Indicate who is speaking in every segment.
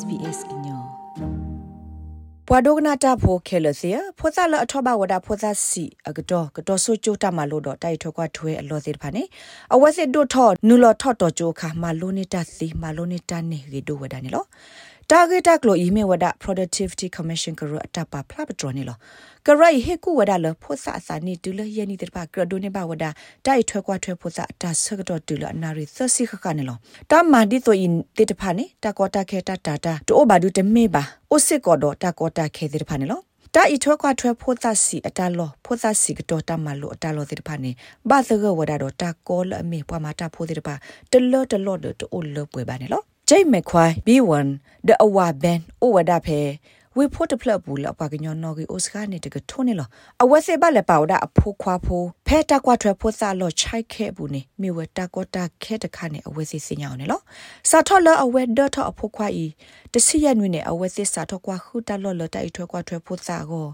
Speaker 1: SBS inyo ပွာဒိုကနာတာဖိုခဲလစီဖောစာလအထောဘဝဒဖောစာစီအကတော့ကတော့ဆိုချိုတာမလို့တော့တိုက်ထွက်ကွာထွဲအလောစီဖာနေအဝက်စစ်ဒို ထောနူလောထော့တော်ချိုခါမလိုနေတာစီမလိုနေတာနေရီဒိုဝဒနေလော target klo email wada productivity commission kro atapa phla patro ni lo krai he ku wada lo phosa asani tu lo ye ni de ba kro do ne ba wada dai thwe kwa thwe phosa ata sak do tu lo anari sasi kha ni lo ta ma di so in te de pha ni ta ko ta khe ta ta ta to ba du te me ba o sit ko do ta ko ta khe de pha ni lo တာဤထွဲခွာထွဲဖို့သစီအတလောဖို့သစီကတော့တမလို့အတလောတဲ့ဖာနေဘာသကဝဒါတော့တာကောလအမေပွားမတာဖို့တဲ့ပါတလောတလောတော့တိုးလပွဲပါနေလို့ ဂျိတ်မခွိုင် B1 the awa ben o wada phe ဝေဖို့တဖလပူလပကညောနော်ကီအိုစကာနေတကထုံးနေလောအဝဲစေပါလေပါဝဒအဖိုးခွာဖိုးဖဲတကွာထွဲဖို့စားလောချိုက်ခဲဘူးနေမြေဝတကောတာခဲတခါနေအဝဲစီစညောင်းနေလောစာထော်လအဝဲဒတ်ထအဖိုးခွာဤတစီရနွေနေအဝဲစီစာထော်ကွာခုတလောလတိုက်ထွဲကွာထွဲဖို့စားကို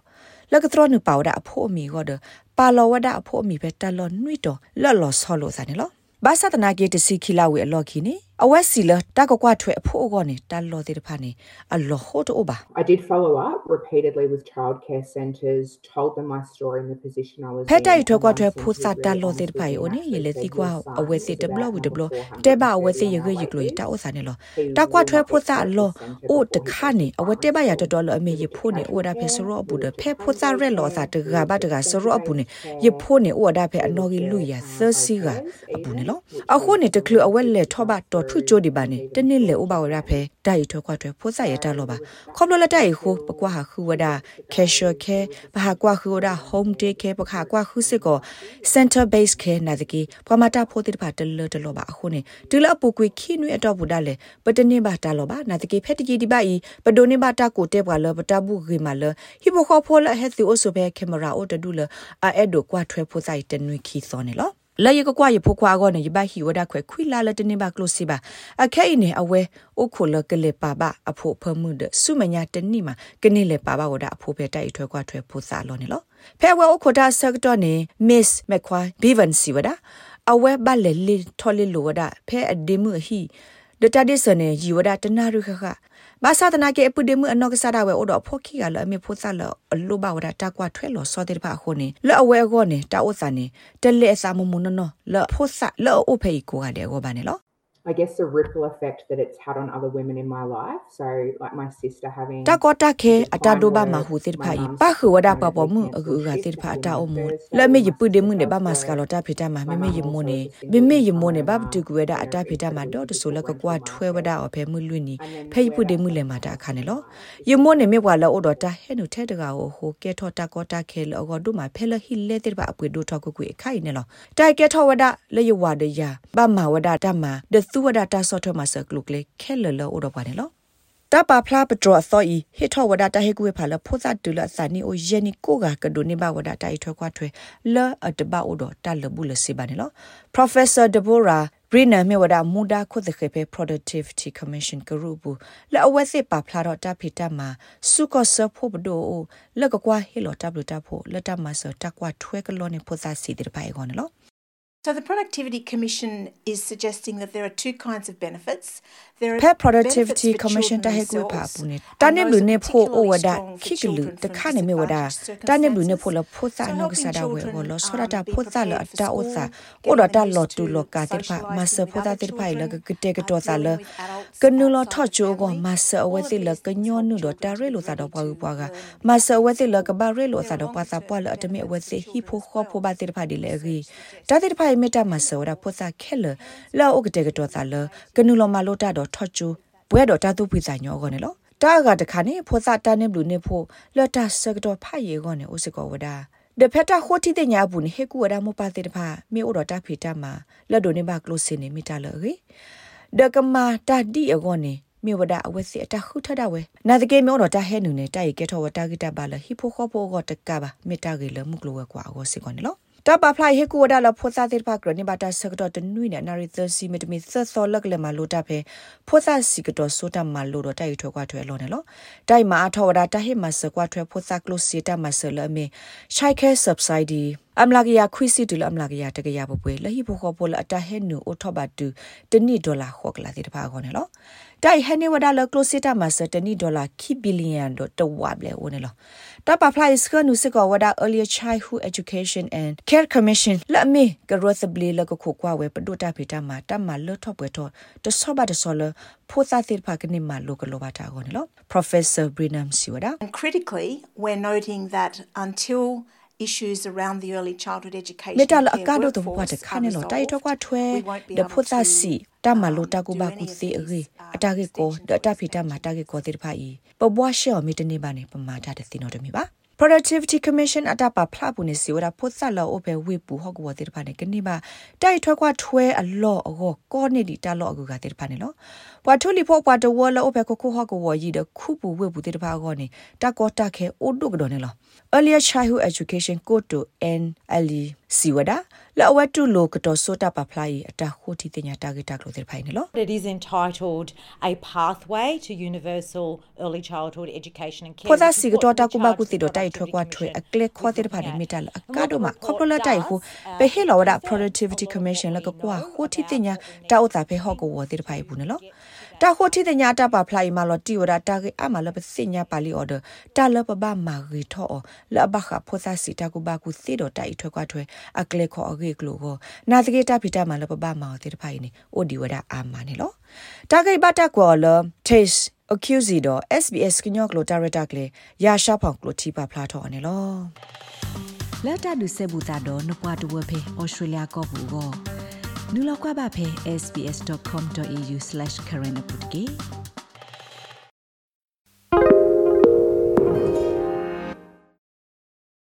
Speaker 1: လကထရနုပါဝဒအဖိုးအမီကိုဒပါလောဝဒအဖိုးအမီပဲတလောနွိတော်လော်လော်ဆောလို့စားနေလောဘာသာတနာကေတစီခီလာဝေအလော်ခီနေ အဝက်စီလတကကွာထွေအဖို့အောကနေတလောတဲ့ဖာနေအလောဟိုတိုဘာ
Speaker 2: I did follow up repeatedly with childcare centers told them my story in the position I was in
Speaker 1: ဖက်တိုက်ထွကွာထွေဖို့စာတလောတဲ့ဖာယောနေရလေစီကွာအဝက်စီတဘလဝဒဘလတဲဘာအဝက်စီရရရကလို့တာဥစားနေလောတကွာထွေဖို့စာလောအိုတခါနေအဝက်တဲဘာရတော်တော်လောအမေရဖို့နေအိုဒါဖက်စရောအပူတဲ့ဖက်ဖို့စာရက်လောစာတကဘာတကစရောအပူနေရဖို့နေအိုဒါဖက်အနော်ကြီးလူရသစီကအပူနေလောအခုနေတကလူအဝက်လေထောဘတော်ထုချိုဒီပါနေတနစ်လေဥပဝရဖဲဒိုင်ထွခွားထွဖိုးစရတလောပါခေါပလလတိုင်ခုပကွာခူဝဒ casual care ဘာကွာခူဝဒ home day care ပခါကွာခူစစ်ကို center base care နာတကီပမတာဖိုးတိပါတလတလောပါအခုနေတူလအပူကွေခိနွေအတော့ဘူးဒါလေပတနေပါတာလောပါနာတကီဖက်တကြီးဒီပါဤပဒိုနေပါတာကိုတဲပွာလပတာဘူးဂီမာလဟီဘခေါဖိုလဟက်သီအိုဆိုဘဲကင်မရာအိုတဒူလအာအဲ့ဒိုကွာထွဲဖိုးဆိုင်တနွေခီစောနေလော လာယကကွာယဖိုခွာကောနေယဘဟီဝဒခွဲခွိလာလတနေပါကလိုစီပါအခဲနေအဝဲအိုခိုလကလေပါပါအဖို့ဖမှုဒဆုမညာတနိမှာကနေလေပါပါဝဒအဖို့ပဲတိုက်ထွဲကွာထွဲဖို့စာလောနေလောဖဲဝဲအိုခိုတာဆက်တော့နေ miss မခွာဘီဗန်စီဝဒအဝဲဘလေလီထော်လီလိုဝဒဖဲအဒီမှုဟီဒတာဒီစနေဂျီဝဒတနာရုခခ ဘာသာတနာကေပုဒေမှုအနောက်ကစားတာဝဲအိုတော့ဖိုခီကလည်းအမေဖိုးစားလို့အလိုပါဝဒတာကွာထွဲလို့စောတဲ့ပါခုနေလောအဝဲကောနေတာဥစာနေတလက်အစာမမုံနော်လောဖိုးစားလောအိုဖေကိုကတဲ့ကောပါနေလော
Speaker 2: I guess the ripple effect that it's had on other women in my life. So like my sister having
Speaker 1: Ta ko ta ke ata do ba ma hu tir phai pa khu wada pa po mu agu ga tir pha ata o mu la me yi pu de mu ne ba ma ska lo ta phita ma me me yi mo ne me me yi mo ne ba tu ku wada ata phita ma do to so la ka kwa thwe wada o phe mu lwi ni phe yi pu de mu le ma ta kha ne lo yi mo ne me wa la o do ta he nu the da ga o ho ke tho ta ko ta ke lo go du ma phe la hi le tir ba apwe do tho ku ku khai ne lo tai ke tho wada le yi wa de ya ba ma wada ta ma de သူဝဒတာဆော့ထမဆကလုကလေခဲလလောအိုတော့ပါနေလောတပါဖလားပထရသောဤဟစ်ထောဝဒတာဟေကူဖာလဖိုဇတ်တူလဆာနီအိုယနီကိုကကဒိုနေဘဝဒတာဤထွဲခွာထွဲလောအတဘအိုတော့တလဘူးလစီပါနေလော Professor Deborah ဘရနာမေဝဒမူဒါခုဒခေပေ productivity commission ကရုဘူးလာအဝဲစစ်ပါဖလာတော့တဖိတမှာစုကဆဖို့ဘဒိုလကကွာဟီလိုတဘလတဖို့လတမဆတကွာထွဲကလောနေဖိုဇာစီတဲ့ပိုင်ကောနော်
Speaker 3: So the Productivity Commission is suggesting that there are two kinds of benefits.
Speaker 1: There are Pet Productivity Commission ta he ku pa ne. Ta ne blu ne pho o wada khiklu ta kha ne me wada. Ta ne blu ne pho lo pho sa no sa da we go lo so da ta pho sa lo ta o sa. O da ta lo tu lo ka te pha ma sa pho ta te pha lo ka te ka to sa lo. Ka nu lo tho chu go ma sa we te lo ka nyo nu do ta re lo sa do pa pa ga. Ma sa te lo ka ba re lo sa do pa sa pa atme o we te hi pho kho pho ba te pha di le ri. Ta te pha မေတ္တာမဆောရာဖောစာခဲလလောဥကတဲ့ကတော့သာလကနုလောမလိုတာတော့ထော့ချူဘွဲတော့တာသူပိစာညောကောနေလောတာကတခါနေဖောစာတာနေဘလူနေဖို့လော်တာစကတော့ဖယေကောနေဥစကောဝဒါဒဖက်တာခိုတီတဲ့ညာဘူးနေဟေကူဝဒါမပါတဲ့တဖာမေဩတော်တာဖီတာမှာလက်ဒိုနေပါကလိုစင်နေမိတာလေဒကမာတာဒီအကောနေမြေဝဒအဝစီအတခုထတာဝဲနာတကေမျိုးတော့တဟဲနုနေတိုက်ကေထောဝတာဂီတာပါလဟီဖိုခောပိုဂတကပါမေတာဂေလမှုကလောကွာအကောစီကောနေလော တပဖလိုက်ဟေကူဝဒါလဖောစာတိဖကရနိဘာတာစကတော့တနွိနေနာရီသစီမီတမီသသောလက်လက်မလိုတာဖဲဖောစာစီကတော့ဆိုတာမလိုတော့တိုက်ထွဲကွာထွဲလောနေလောတိုက်မှာအထောဝဒါတဟိမစကွာထွဲဖောစာကလိုစီတာမဆလမေရှိုက်ခဲဆပ်ဆိုက်ဒီအမလာကရခွိစီတူလအမလာကရတကရပပွဲလဟိဘခောပေါ်လအတဟဲနူအိုထောဘတ်တူတနိဒေါ်လာခောကလာတိတဖာခေါနေလောတိုင်ဟနေဝဒါလကလိုစီတာမစတနီဒေါ်လာခိဘီလီယံဒတဝဘလေဝနေလောတပဖလိုက်စကနုစကဝဒါ earlier childhood education and care commission လအမေကရောသဘလီလကခုကွာဝဲပဒုတာဖေတာမှာတမလထော့ပွဲတော့တဆောဘတဆောလဖိုသာသစ်ဖာကနေမှာလောကလောဘာတာကိုနော် professor brinham siwada
Speaker 3: And critically, we're noting that until issues around the early childhood education
Speaker 1: မေတ္တာလ
Speaker 3: and
Speaker 1: အ
Speaker 3: care
Speaker 1: ကတော့ဘဝ
Speaker 3: workforce
Speaker 1: တခါ
Speaker 3: are
Speaker 1: နေလို့တိုက်တော့ကွာ
Speaker 3: resolved,
Speaker 1: ထွဲ
Speaker 3: we won't be
Speaker 1: ဒ
Speaker 3: able
Speaker 1: ဖို့သာ
Speaker 3: to,
Speaker 1: စီတမလို့တကူဘာကူစီအရေအတာကေကိုဒတာဖီတမတာကေကိုတေဖိုင်ပဘွားရှောမီတနေပါနေပမာတာတဲ့စင်တော်တမီပါ productivity commission အတပါဖလာပူနေစီဝရဖို့ဆက်လောအပဲဝေပူဟော့ကောတေဖာနေကနေပါတိုက်ထွက်ကွာထွဲအလော့အကောကောနေဒီတလော့အကူကတေဖာနေလောပွားထူလီဖို့ပွားတဝလောအပဲကိုကိုဟော့ကောဝရီဒခုပူဝေပူတေဖာကောနေတကောတခဲအိုဒုကဒနေလော earlier childhood education go to NLE စီဝဒ လောဝတူလိုကတော့ဆိုတာပါဖလာရီအတခိုတီတင်ညာတာဂက်တာကလို့တေဖိုင်နေလော
Speaker 4: It is entitled A Pathway to Universal Early Childhood Education and Care.
Speaker 1: ဖောသာ
Speaker 4: which is
Speaker 1: စီက
Speaker 4: what
Speaker 1: တော်
Speaker 4: the
Speaker 1: တာကူဘာကူ
Speaker 4: charge
Speaker 1: စီ
Speaker 4: of
Speaker 1: တော့
Speaker 4: the
Speaker 1: တိုက်ထွက်ကွာ
Speaker 4: Productivity
Speaker 1: ထွဲ
Speaker 4: Commission
Speaker 1: အကလက်ခေါ်တဲ့ဖာနေမီတလအကတော့မခေါပလိုလာတိုက်ဟုပဲဟေလောဝဒ productivity commission လကကွာဟိုတီတင်ညာတာဥတာဖေဟော့ကိုဝတဲ့ဖိုင်ဘူးနော်တာခိုတီတင်ညာတာပါဖလိုက်မာလော်တီဝဒတာကေအမလပစညာပါလီအော်ဒတာလပဘာမာရီထောလဘခဖောသာစီတာကူဘာကူစီတော့တိုက်ထွက်ကွာထွဲအကလက်ခေါ်အကေကလိုကိုနာတကေတာဖီတာမာလပဘာမာတဲ့ဖိုင်နေအိုဒီဝဒအာမနေလောတာကေဘတာကောလ taste accuse တော့ SBS ကညော့ကလိုတာရတာကလေရာရှာဖောင်ကလိုတီပါဖလာတော့အနေလောလက်တာဒုဆေဘူတာတော့နပွားတဝဖေဩစတြေးလျကောဘူးကောနူလောက်ကွာပါဖေ sbs.com.au/current update